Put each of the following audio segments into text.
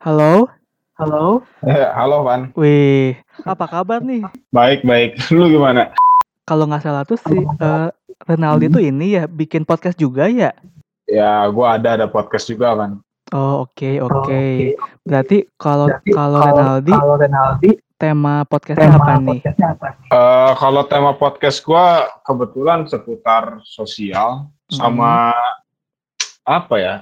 Halo? Halo? Eh, halo Van. Wih, apa kabar nih? Baik, baik. Lu gimana? Kalau nggak salah tuh si uh, Renaldi tuh ini ya bikin podcast juga ya? Ya, gua ada ada podcast juga kan. Oh oke oke. oke. Berarti kalau Berarti kalau Renaldi Kalau Renaldi, tema podcastnya tema apa nih? apa nih? Eh, kalau tema podcast gua kebetulan seputar sosial sama apa ya?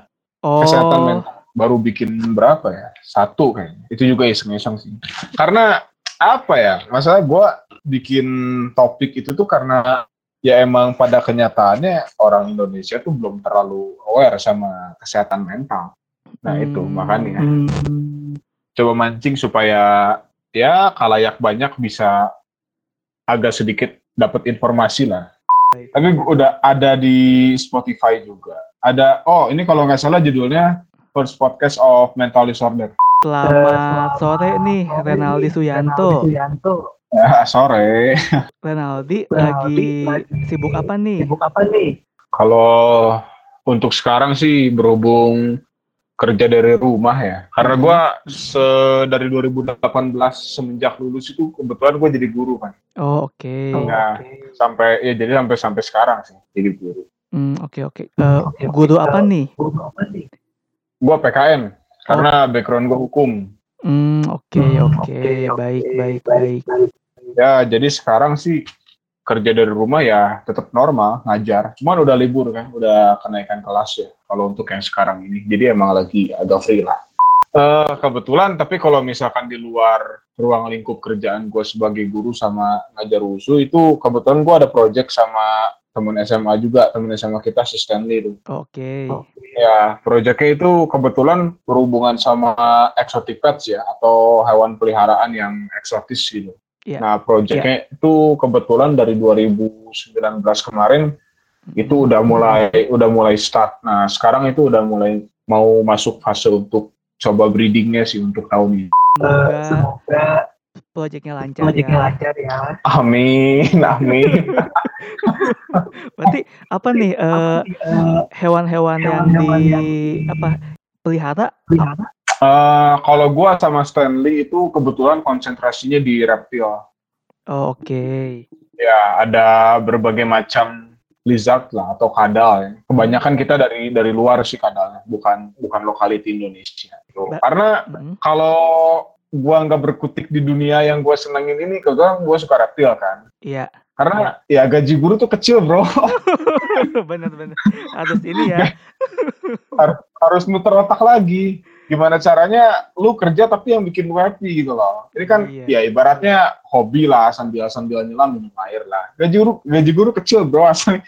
Oh Kesehatan mental. Baru bikin berapa ya? Satu kayaknya. Itu juga iseng-iseng sih. Karena apa ya? Masalah gua bikin topik itu tuh karena ya emang pada kenyataannya orang Indonesia tuh belum terlalu aware sama kesehatan mental. Nah, itu Hmm. makanya. Hmm, coba mancing supaya ya kalayak banyak bisa agak sedikit dapat informasi lah. Tapi udah ada di Spotify juga. Ada oh ini kalau nggak salah judulnya First Podcast of Mental Disorder. selamat sore nih Renaldi Suyanto. Renaldi Suyanto. Ya, sore. Renaldi Renaldi lagi lagi sibuk apa nih? Sibuk apa nih? Kalau untuk sekarang sih berhubung kerja dari rumah ya. Karena gua se dari 2018 semenjak lulus itu kebetulan gue jadi guru kan. Oh oke. Oh, Ya. oke. Sampai ya jadi sampai sampai sekarang sih jadi guru. Hmm, oke oke. Eh, Oke, oke. guru apa nih? Guru apa nih? Gua PKN karena background gue hukum. Hmm, oke Hmm, oke. Baik baik baik. Ya, jadi sekarang sih kerja dari rumah ya tetap normal ngajar. Cuman udah libur kan, udah kenaikan kelas ya. Kalau untuk yang sekarang ini, jadi emang lagi agak free lah. Eh, kebetulan, tapi kalau misalkan di luar ruang lingkup kerjaan gue sebagai guru sama ngajar usu itu kebetulan gue ada project sama temen SMA juga, temen SMA kita si Stanley itu. Oke. Ya, proyeknya itu kebetulan berhubungan sama exotic pets ya, atau hewan peliharaan yang eksotis gitu. Iya. Nah, proyeknya itu kebetulan dari 2019 kemarin itu udah mulai udah mulai start. Nah, sekarang itu udah mulai mau masuk fase untuk coba breedingnya sih untuk tahun ini. Semoga semoga proyeknya lancar proyeknya ya. lancar ya. Amin, amin. Berarti apa nih eh, Eh, hewan-hewan yang Hewan-hewan di yang di- apa pelihara? pelihara. Eh, kalau gua sama Stanley itu kebetulan konsentrasinya di reptil. Oh, oke. Ya, ada berbagai macam lizard lah atau kadal ya. Kebanyakan kita dari dari luar sih kadalnya, bukan bukan lokality Indonesia. Gitu. Karena Hmm. kalau gua nggak berkutik di dunia yang gua senengin ini, kagak gua suka reptil kan. Iya. Karena ya gaji guru tuh kecil bro, Bener-bener. Harus ini ya. Har- harus muter otak lagi. Gimana caranya lu kerja tapi yang bikin lu happy gitu loh. Ini kan Iya. ya ibaratnya hobi lah sambil sambil nyelam minum air lah. Gaji guru gaji guru kecil bro asli.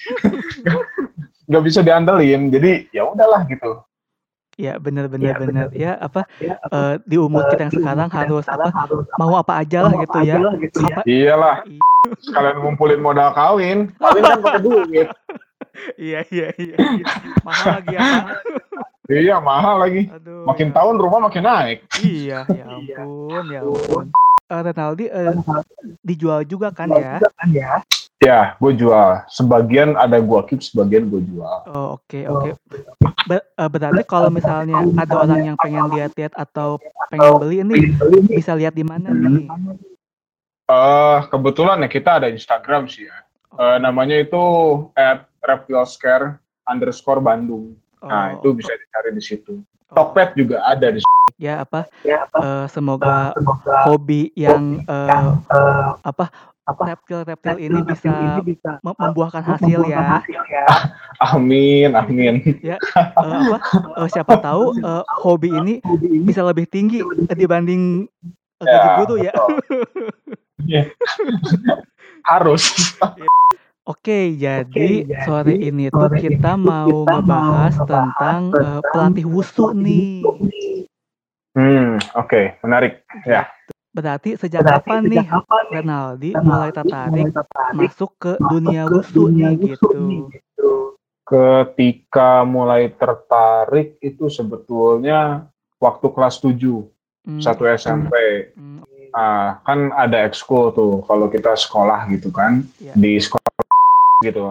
nggak bisa diandelin. Jadi ya udahlah gitu. Iya, bener-bener Iya, bener. bener. Ya apa Ya, apa, eh, di umur kita yang eh, sekarang kita yang harus sekarang apa harus mau apa aja lah gitu apa ya. gitu ya. Apa Iyalah. Sekalian ngumpulin modal kawin. Kawin kan pakai duit. Iya iya iya. iya. Mahal lagi ya. Iya mahal lagi. Aduh. Makin ya. tahun rumah makin naik. Iya, ya Iya. ampun, ya ampun. Eh, Renaldi eh, dijual juga kan ya? Juga kan ya. Ya, gue jual. Sebagian ada gue keep, sebagian gue jual. Oh, oke oke. Ber- eh, berarti kalau misalnya ada orang yang pengen lihat-lihat atau pengen beli ini bisa lihat di mana nih? Eh kebetulan ya kita ada Instagram sih ya. Eh, namanya itu at reptilscare underscore Bandung. Nah, Oh, itu bisa dicari di situ. oh, Tokped juga ada di situ. ya apa? Ya, apa, eh, semoga semoga hobi yang eh, yang eh, apa apa reptil-reptil ini reptil bisa ini bisa mem- membuahkan hasil membuahkan ya. hasil ya. Amin, amin. Eh, apa? eh, siapa tahu eh, hobi ini Hobi ini bisa lebih tinggi dibanding eh, Ya, gaji guru ya. Iya. Harus. Oke, jadi jadi sore ini tuh sore kita ini mau kita ngebahas mau tentang tentang pelatih wusu nih. Hmm, oke, menarik. Ya. Berarti sejak Berarti kapan sejak nih kapan nih Renaldi Renaldi mulai tertarik mulai tertarik masuk ke dunia wusu nih gitu? gitu. Ketika mulai tertarik itu sebetulnya waktu kelas 7, Hmm, satu SMP. hmm, Ah, kan ada ekskul tuh kalau kita sekolah gitu kan Iya. di sekolah gitu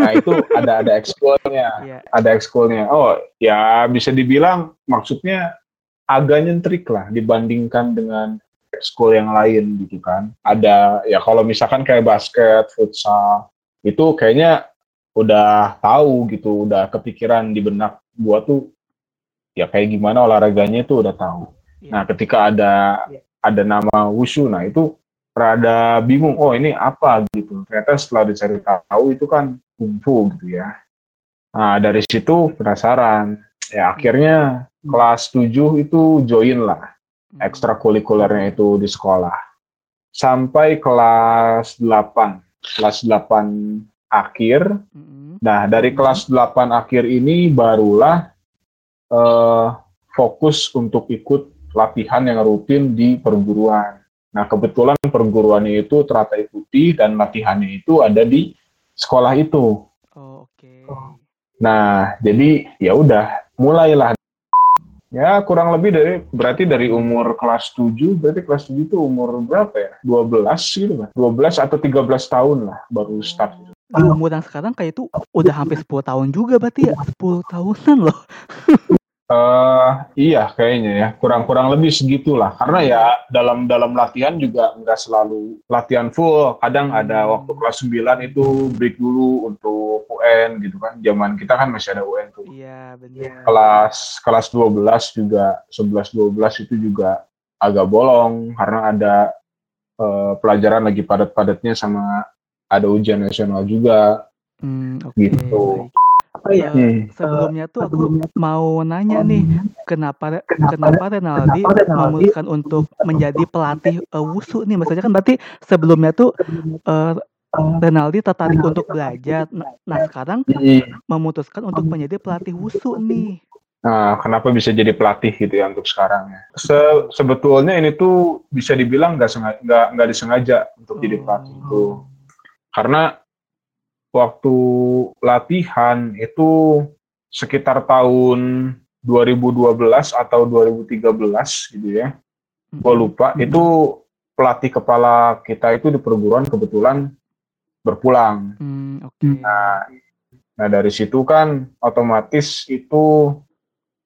nah itu ada ada ekskulnya Iya. ada ekskulnya oh ya bisa dibilang maksudnya agak nyentrik lah dibandingkan dengan school yang lain gitu kan. Ada ya kalau misalkan kayak basket, futsal itu kayaknya udah tahu gitu, udah kepikiran di benak gua tuh ya kayak gimana olahraganya itu udah tahu. Iya. Nah, ketika ada ada nama wushu, nah itu rada bingung, oh ini apa gitu. Ternyata setelah dicari tahu itu kan kungfu gitu ya. Nah, dari situ penasaran. Ya akhirnya kelas 7 itu join lah Hmm. Ekstrakurikulernya itu di sekolah. Sampai kelas 8. Kelas 8 akhir. Mm-mm. Nah, dari kelas 8 akhir ini barulah eh, fokus untuk ikut latihan yang rutin di perguruan. Nah, kebetulan perguruannya itu teratai putih dan latihannya itu ada di sekolah itu. Oh, oke. Nah, jadi ya udah mulailah ya kurang lebih dari berarti dari umur kelas 7 berarti kelas 7 itu umur berapa ya? 12 gitu kan. 12 atau 13 tahun lah baru start. Di umur yang sekarang kayak itu udah hampir 10 tahun juga berarti ya. 10 tahunan loh. Eh iya kayaknya ya. Kurang-kurang lebih segitulah. Karena ya dalam dalam latihan juga nggak selalu latihan full. Kadang ada waktu kelas 9 itu break dulu untuk UN gitu kan. Zaman kita kan masih ada UN tuh. Iya, benar. kelas kelas 12 juga 11 12 itu juga agak bolong. Karena ada eh, pelajaran lagi padat-padatnya sama ada ujian nasional juga. Hmm, oke. Gitu. Apa ya? Eh, Hmm. sebelumnya tuh aku mau nanya nih, kenapa kenapa Renaldi memutuskan untuk menjadi pelatih eh, wushu nih? Maksudnya kan berarti sebelumnya tuh eh, Renaldi tertarik untuk belajar. Nah, nah, sekarang memutuskan untuk menjadi pelatih wushu nih. Nah, kenapa bisa jadi pelatih gitu ya untuk sekarang ya? Se- sebetulnya ini tuh bisa dibilang nggak nggak nggak disengaja untuk jadi pelatih itu, karena waktu latihan itu sekitar tahun 2012 atau 2013 gitu ya, gue lupa. Itu pelatih kepala kita itu di perguruan kebetulan berpulang. Hmm, oke. Nah, nah dari situ kan otomatis itu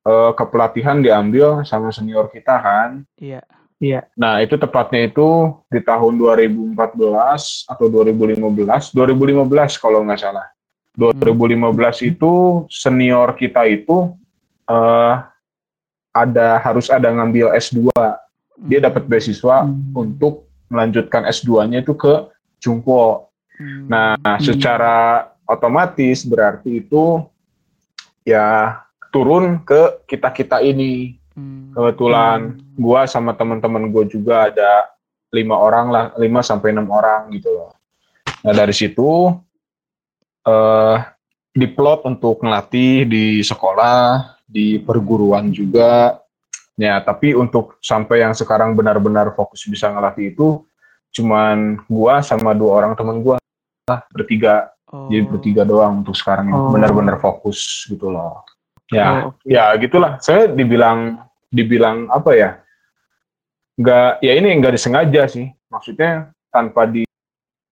eh, kepelatihan diambil sama senior kita kan. Iya. Nah, itu tepatnya itu di tahun 2014 atau 2015, 2015 kalau nggak salah. 2015 itu senior kita itu eh, ada harus ada ngambil S2. Dia dapat beasiswa untuk melanjutkan S2-nya itu ke Jungpo. Hmm, Nah, secara otomatis berarti itu ya turun ke kita-kita ini. Hmm, Kebetulan gua sama teman-teman gue juga ada lima orang lah, lima sampai enam orang gitu loh. Nah, dari situ eh diplot untuk ngelatih di sekolah, di perguruan juga. Ya, tapi untuk sampai yang sekarang benar-benar fokus bisa ngelatih itu cuman gua sama dua orang teman gua lah, bertiga oh, jadi bertiga doang untuk sekarang yang Oh. benar-benar fokus gitu loh ya Oh, oke. ya gitulah saya dibilang dibilang apa ya nggak ya ini nggak disengaja sih maksudnya tanpa di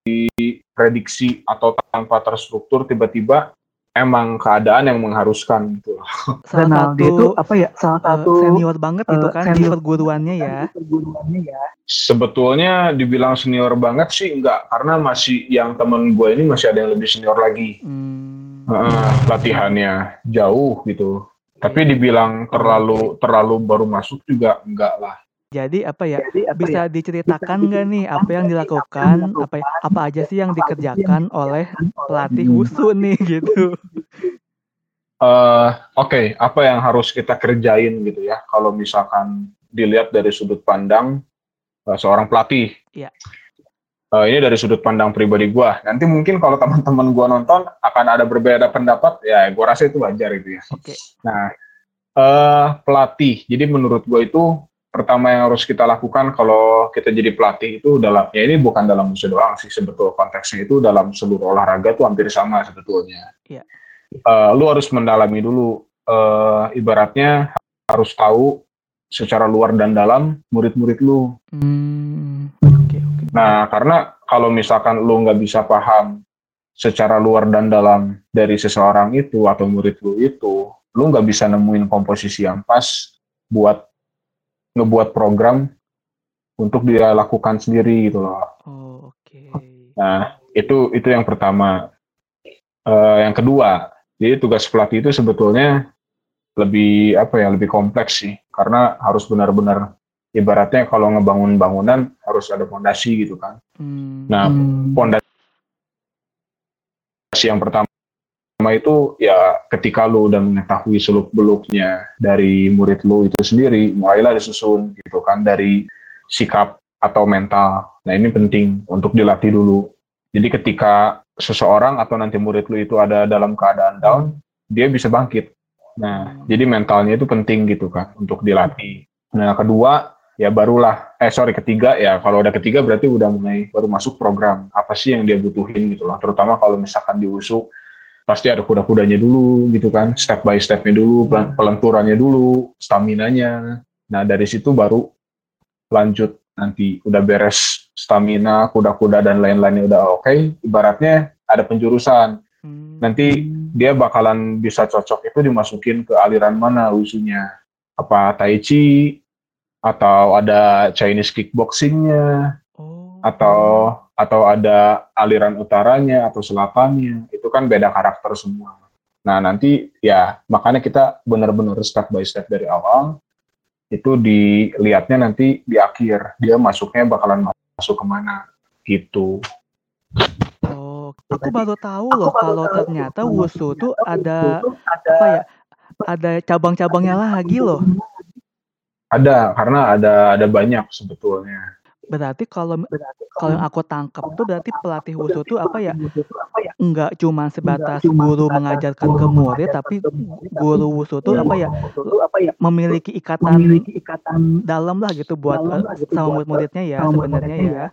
diprediksi atau tanpa terstruktur tiba-tiba emang keadaan yang mengharuskan gitu satu itu apa ya? Salah satu senior banget gitu eh, kan di senior. perguruannya ya. perguruannya ya. sebetulnya dibilang senior banget sih enggak karena masih yang temen gue ini masih ada yang lebih senior lagi Hmm, Heeh, latihannya jauh gitu. Tapi dibilang terlalu terlalu baru masuk juga enggak lah. jadi apa ya? Jadi apa Bisa ya? diceritakan nggak nih apa yang dilakukan, apa apa aja sih yang dikerjakan oleh pelatih wushu nih gitu. eh Oke, apa yang harus kita kerjain gitu ya? Kalau misalkan dilihat dari sudut pandang eh, seorang pelatih. Iya. Eh, ini dari sudut pandang pribadi gua. Nanti mungkin kalau teman-teman gua nonton akan ada berbeda pendapat, ya gua rasa itu wajar itu ya. Oke. Nah, eh pelatih. Jadi menurut gue itu pertama yang harus kita lakukan kalau kita jadi pelatih itu dalam ya ini bukan dalam musik doang sih sebetulnya konteksnya itu dalam seluruh olahraga tuh hampir sama sebetulnya. Iya. Eh, lu harus mendalami dulu eh ibaratnya harus tahu secara luar dan dalam murid-murid lu. Hmm. Nah, karena kalau misalkan lu nggak bisa paham secara luar dan dalam dari seseorang itu atau murid lu itu, lu nggak bisa nemuin komposisi yang pas buat ngebuat program untuk dia lakukan sendiri gitu loh. Oh, oke. Nah, itu itu yang pertama. Eh, yang kedua, jadi tugas pelatih itu sebetulnya lebih apa ya, lebih kompleks sih, karena harus benar-benar ibaratnya kalau ngebangun bangunan harus ada fondasi gitu kan. Hmm. Nah, fondasi yang pertama itu ya ketika lu udah mengetahui seluk beluknya dari murid lu itu sendiri, mulailah disusun gitu kan dari sikap atau mental. Nah ini penting untuk dilatih dulu. Jadi ketika seseorang atau nanti murid lu itu ada dalam keadaan down, dia bisa bangkit. Nah, jadi mentalnya itu penting gitu kan untuk dilatih. Nah, kedua ya barulah. Eh sorry ketiga. Ya kalau udah ketiga berarti udah mulai baru masuk program. Apa sih yang dia butuhin gitu loh. Terutama kalau misalkan di USU pasti ada kuda-kudanya dulu gitu kan. Step by stepnya dulu pel- pelenturannya dulu stamina-nya. Nah dari situ baru lanjut. Nanti udah beres stamina kuda-kuda dan lain-lainnya udah oke. Ibaratnya ada penjurusan. Hmm. nanti dia bakalan bisa cocok itu dimasukin ke aliran mana usunya. Apa tai chi atau ada Chinese kickboxingnya. Oh. atau atau ada aliran utaranya atau selatannya. Itu kan beda karakter semua. Nah nanti ya makanya kita benar-benar step by step dari awal. Itu dilihatnya nanti di akhir. Dia masuknya bakalan masuk ke mana. Gitu. Oh, aku baru tahu loh kalau ternyata wushu tuh ada apa ya? Ada cabang-cabangnya lagi loh. Ada karena ada ada banyak sebetulnya Berarti kalau kalau yang aku tangkap tuh berarti pelatih wushu tuh apa ya? Enggak cuma sebatas guru mengajarkan ke murid, tapi guru wushu tuh apa ya? Memiliki ikatan dalam lah gitu buat eh, sama murid-muridnya ya sebenarnya ya.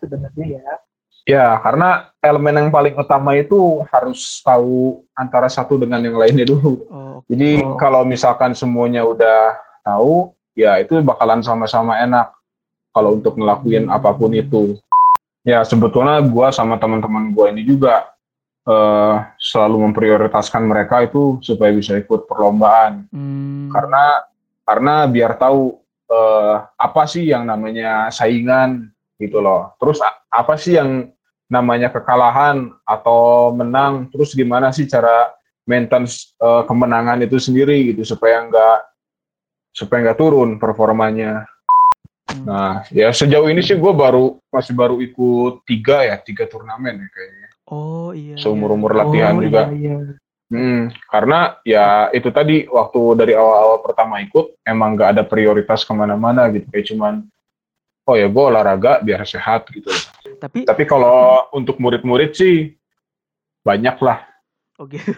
Ya, karena elemen yang paling utama itu harus tahu antara satu dengan yang lainnya dulu. Oh, Jadi Oh. kalau misalkan semuanya udah tahu, ya itu bakalan sama-sama enak kalau untuk ngelakuin apa pun itu. Ya sebetulnya gua sama teman-teman gua ini juga eh, selalu memprioritaskan mereka itu supaya bisa ikut perlombaan. hmm, Karena karena biar tahu eh, apa sih yang namanya saingan gitu loh. Terus apa sih yang namanya kekalahan atau menang? Terus gimana sih cara maintenance eh, kemenangan itu sendiri gitu supaya nggak supaya nggak turun performanya. hmm. Nah ya sejauh ini sih gue baru masih baru ikut tiga ya tiga turnamen ya kayaknya. Oh iya. iya. Seumur umur latihan Oh, juga. iya, Hmm, karena ya itu tadi waktu dari awal-awal pertama ikut emang nggak ada prioritas ke mana-mana gitu kayak cuman oh ya gue olahraga biar sehat gitu. Tapi Tapi kalau untuk murid-murid sih banyak lah. Oh gitu.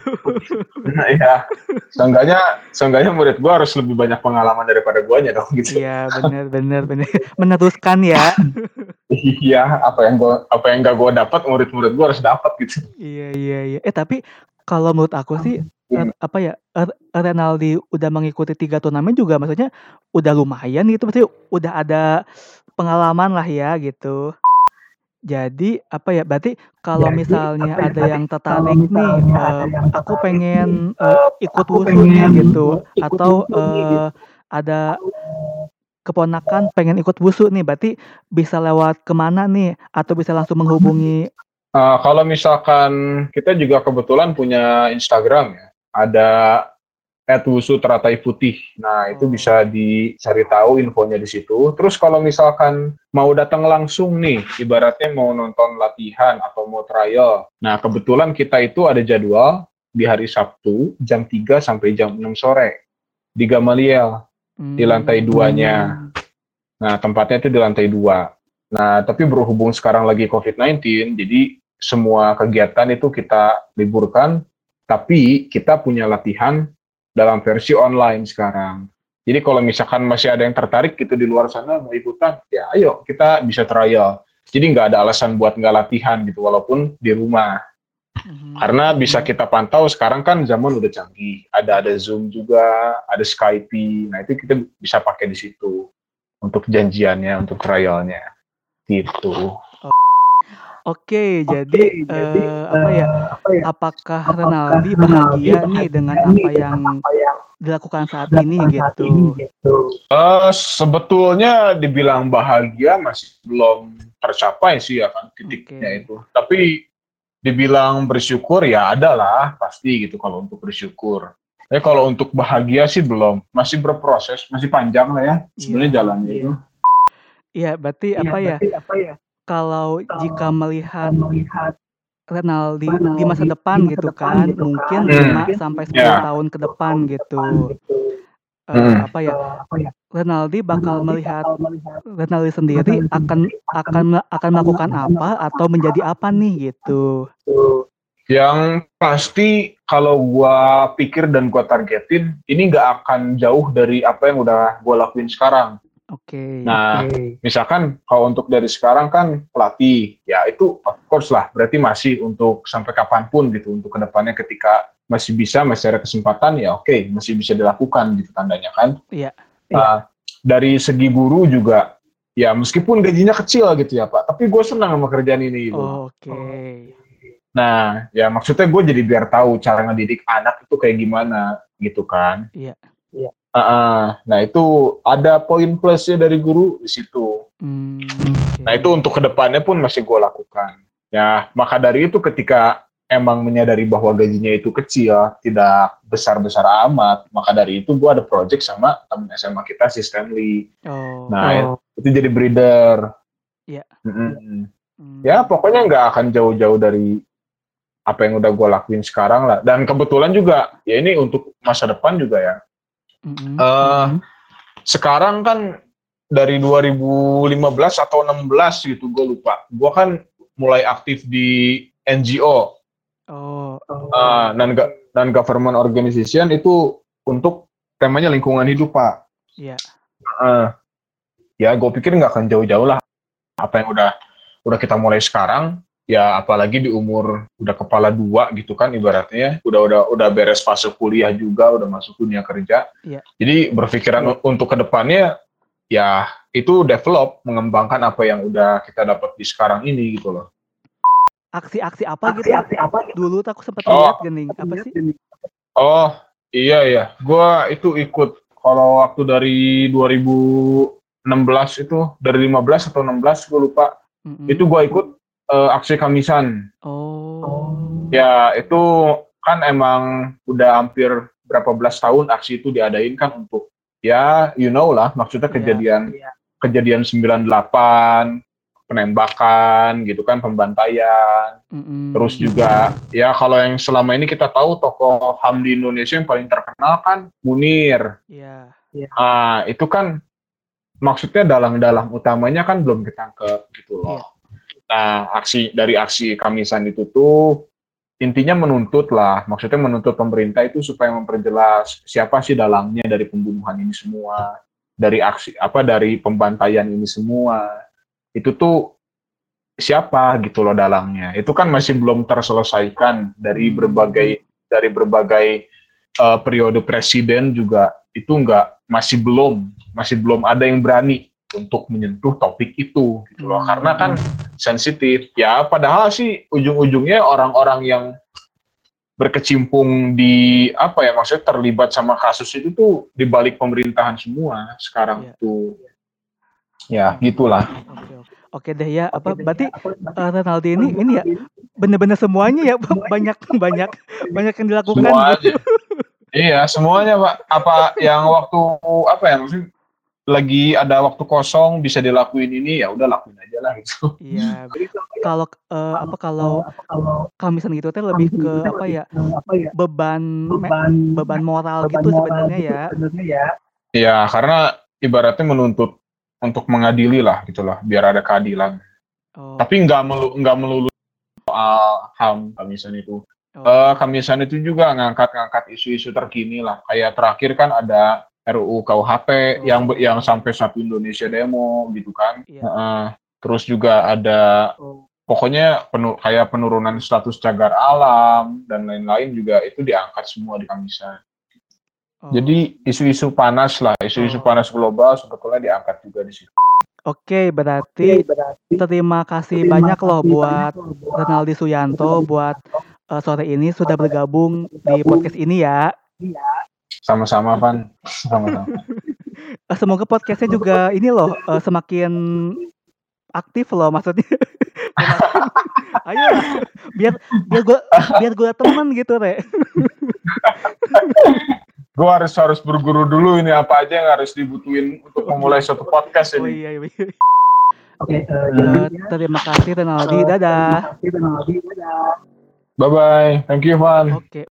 Nah, ya, seenggaknya seenggaknya murid gue harus lebih banyak pengalaman daripada guanya dong gitu. Iya benar benar benar meneruskan ya. Iya, apa yang gua apa yang gak gue dapat murid-murid gue harus dapat gitu. Iya iya iya. Eh tapi kalau menurut aku sih Hmm. apa ya er- Renaldi udah mengikuti tiga turnamen juga maksudnya udah lumayan gitu maksudnya udah ada pengalaman lah ya gitu. Jadi apa ya berarti kalau Jadi, misalnya ya, ada berarti yang tertarik nih ada eh, yang aku pengen eh, eh, ikut aku wushu nih pengen gitu. ikut atau eh, gitu. ada keponakan pengen ikut wushu nih berarti bisa lewat ke mana nih? Atau bisa langsung menghubungi Eh, kalau misalkan kita juga kebetulan punya Instagram ya, ada @wusu teratai putih. Nah itu Oh. bisa dicari tahu infonya di situ. Terus kalau misalkan mau datang langsung nih, ibaratnya mau nonton latihan atau mau trial. Nah kebetulan kita itu ada jadwal di hari Sabtu jam 3 sampai jam 6 sore di Gamaliel di lantai Hmm. duanya. Nah, tempatnya itu di lantai dua. Nah, tapi berhubung sekarang lagi COVID-19, jadi semua kegiatan itu kita liburkan, tapi kita punya latihan dalam versi online sekarang. Jadi kalau misalkan masih ada yang tertarik gitu di luar sana mau ikutan, ya ayo kita bisa trial. Jadi nggak ada alasan buat nggak latihan gitu, walaupun di rumah. Mhm. Karena bisa kita pantau sekarang kan zaman udah canggih. Ada ada Zoom juga, ada Skype. Nah itu kita bisa pakai di situ untuk janjiannya, untuk trialnya. Gitu. Oke, jadi, Oke, jadi, eee, apa ya, eh, apa ya, apakah apakah Renaldi bahagia nih dengan apa yang apa yang dilakukan saat ini saat gitu? ini gitu? Eh, sebetulnya dibilang bahagia masih belum tercapai sih ya kan titiknya Oke. itu. Tapi dibilang bersyukur ya adalah pasti gitu kalau untuk bersyukur. Tapi kalau untuk bahagia sih belum, masih berproses, masih panjang lah ya sebenarnya Iya. jalannya itu. Iya, berarti Iya, apa ya, berarti apa ya, kalau jika melihat Renaldi di Renaldi masa di depan masa gitu depan kan, gitu mungkin kan, Hmm. 5 mungkin sampai 10 Ya. tahun ke depan tahun ke gitu. depan gitu, Eee, Hmm. apa ya, eee, apa ya, Renaldi bakal melihat Renaldi sendiri akan akan akan me akan melakukan apa atau menjadi apa nih gitu? tuh Yang pasti kalau gua pikir dan gua targetin ini nggak akan jauh dari apa yang udah gua lakuin sekarang. Oke. Nah, Oke. misalkan kalau untuk dari sekarang kan pelatih, ya itu of course lah, berarti masih untuk sampai kapan pun gitu, untuk ke depannya ketika masih bisa, masih ada kesempatan, ya oke, masih bisa dilakukan gitu tandanya kan. Iya. Nah, dari segi guru juga, ya meskipun gajinya kecil gitu ya Pak, tapi gue senang sama kerjaan ini gitu. Oke. Nah, ya maksudnya gue jadi biar tahu cara ngedidik anak itu kayak gimana gitu kan. Iya. Iya. Ah, nah itu ada poin plusnya dari guru di situ. Oke. Nah itu untuk ke depannya pun masih gue lakukan. Ya maka dari itu ketika emang menyadari bahwa gajinya itu kecil, tidak besar-besar amat, maka dari itu gue ada project sama temen SMA kita si Stanley. Oh. Nah itu jadi breeder. Iya. Mm-mm. Mmm. Ya pokoknya nggak akan jauh-jauh dari apa yang udah gue lakuin sekarang lah. Dan kebetulan juga ya ini untuk masa depan juga ya. Mhm, Eh, mhm. sekarang kan dari 2015 atau 16 gitu gue lupa. Gue kan mulai aktif di NGO Oh, uh, non non government organization itu untuk temanya lingkungan hidup pak. iya. Uh, ya gue pikir nggak akan jauh-jauh lah. Apa yang udah udah kita mulai sekarang ya apalagi di umur udah kepala dua gitu kan ibaratnya udah udah udah beres fase kuliah juga udah masuk dunia kerja Iya. jadi berpikiran untuk ke depannya ya itu develop mengembangkan apa yang udah kita dapat di sekarang ini gitu loh Aksi-aksi apa gitu? Aksi-aksi apa gitu? Dulu tuh aku sempat Oh. lihat gini, apa sih? oh iya ya gua itu ikut kalau waktu dari 2016 itu dari 15 atau 16 gue lupa Mhm. itu gua ikut eh, aksi kamisan Oh. Ya itu kan emang udah hampir berapa belas tahun aksi itu diadain kan untuk ya you know lah maksudnya Iya. kejadian Iya. kejadian 98 penembakan gitu kan pembantaian Mhm. terus juga ya kalau yang selama ini kita tahu tokoh HAM di Indonesia yang paling terkenal kan Munir Iya. ah itu kan maksudnya dalang-dalang utamanya kan belum ketangkep gitu loh nah aksi dari aksi kamisan itu tuh intinya menuntut lah maksudnya menuntut pemerintah itu supaya memperjelas siapa sih dalangnya dari pembunuhan ini semua dari aksi apa dari pembantaian ini semua. Itu tuh siapa gitu loh dalangnya. Itu kan masih belum terselesaikan dari berbagai dari berbagai eh, periode presiden juga itu enggak masih belum masih belum ada yang berani untuk menyentuh topik itu gitu loh. Hmm. karena kan sensitif. Ya padahal sih ujung-ujungnya orang-orang yang berkecimpung di apa ya maksudnya terlibat sama kasus itu tuh di balik pemerintahan semua sekarang Iya. tuh. Ya gitulah. Oke, oke. Oke deh ya, apa Oke, berarti eh, Renaldi ini ini ya bener-bener semuanya ya banyak banyak banyak yang dilakukan. Semuanya. Gitu. iya semuanya pak. Apa yang waktu apa ya maksudnya lagi ada waktu kosong bisa dilakuin ini ya udah lakuin aja lah gitu Iya. Apa ya, Kalau eh, apa kalau apa kalau kamisan gitu teh lebih ke kamisan apa lebih ya? ke apa ya Beban beban beban moral beban gitu moral sebenarnya gitu ya. sebenarnya ya ya karena ibaratnya menuntut untuk mengadili lah gitu lah biar ada keadilan Oh. tapi nggak melu nggak melulu soal ham kamisan itu oh. Eh, kamisan itu juga ngangkat-ngangkat isu-isu terkini lah kayak terakhir kan ada RUU KUHP Oh. yang yang sampai satu Indonesia demo gitu kan Iya. Heeh. terus juga ada Oh. pokoknya penu, kayak penurunan status cagar alam dan lain-lain juga itu diangkat semua di kamisan Oh. jadi isu-isu panas lah isu-isu Oh. panas global sebetulnya diangkat juga di situ Oke, berarti terima kasih banyak loh buat Renaldi Suyanto buat uh, sore ini sudah bergabung di podcast ini ya. Sama-sama, Van. Sama-sama. Uh, Semoga podcastnya juga ini loh uh, semakin aktif loh maksudnya. Ayo biar biar gue biar gue teman gitu re. Gue harus harus berguru dulu ini apa aja yang harus dibutuhin untuk memulai suatu podcast Oh ini. iya, iya. Oke, eh, Uh, jadi terima kasih Renaldi, dadah. kita nanti Bye bye. Thank you, Van. Oke.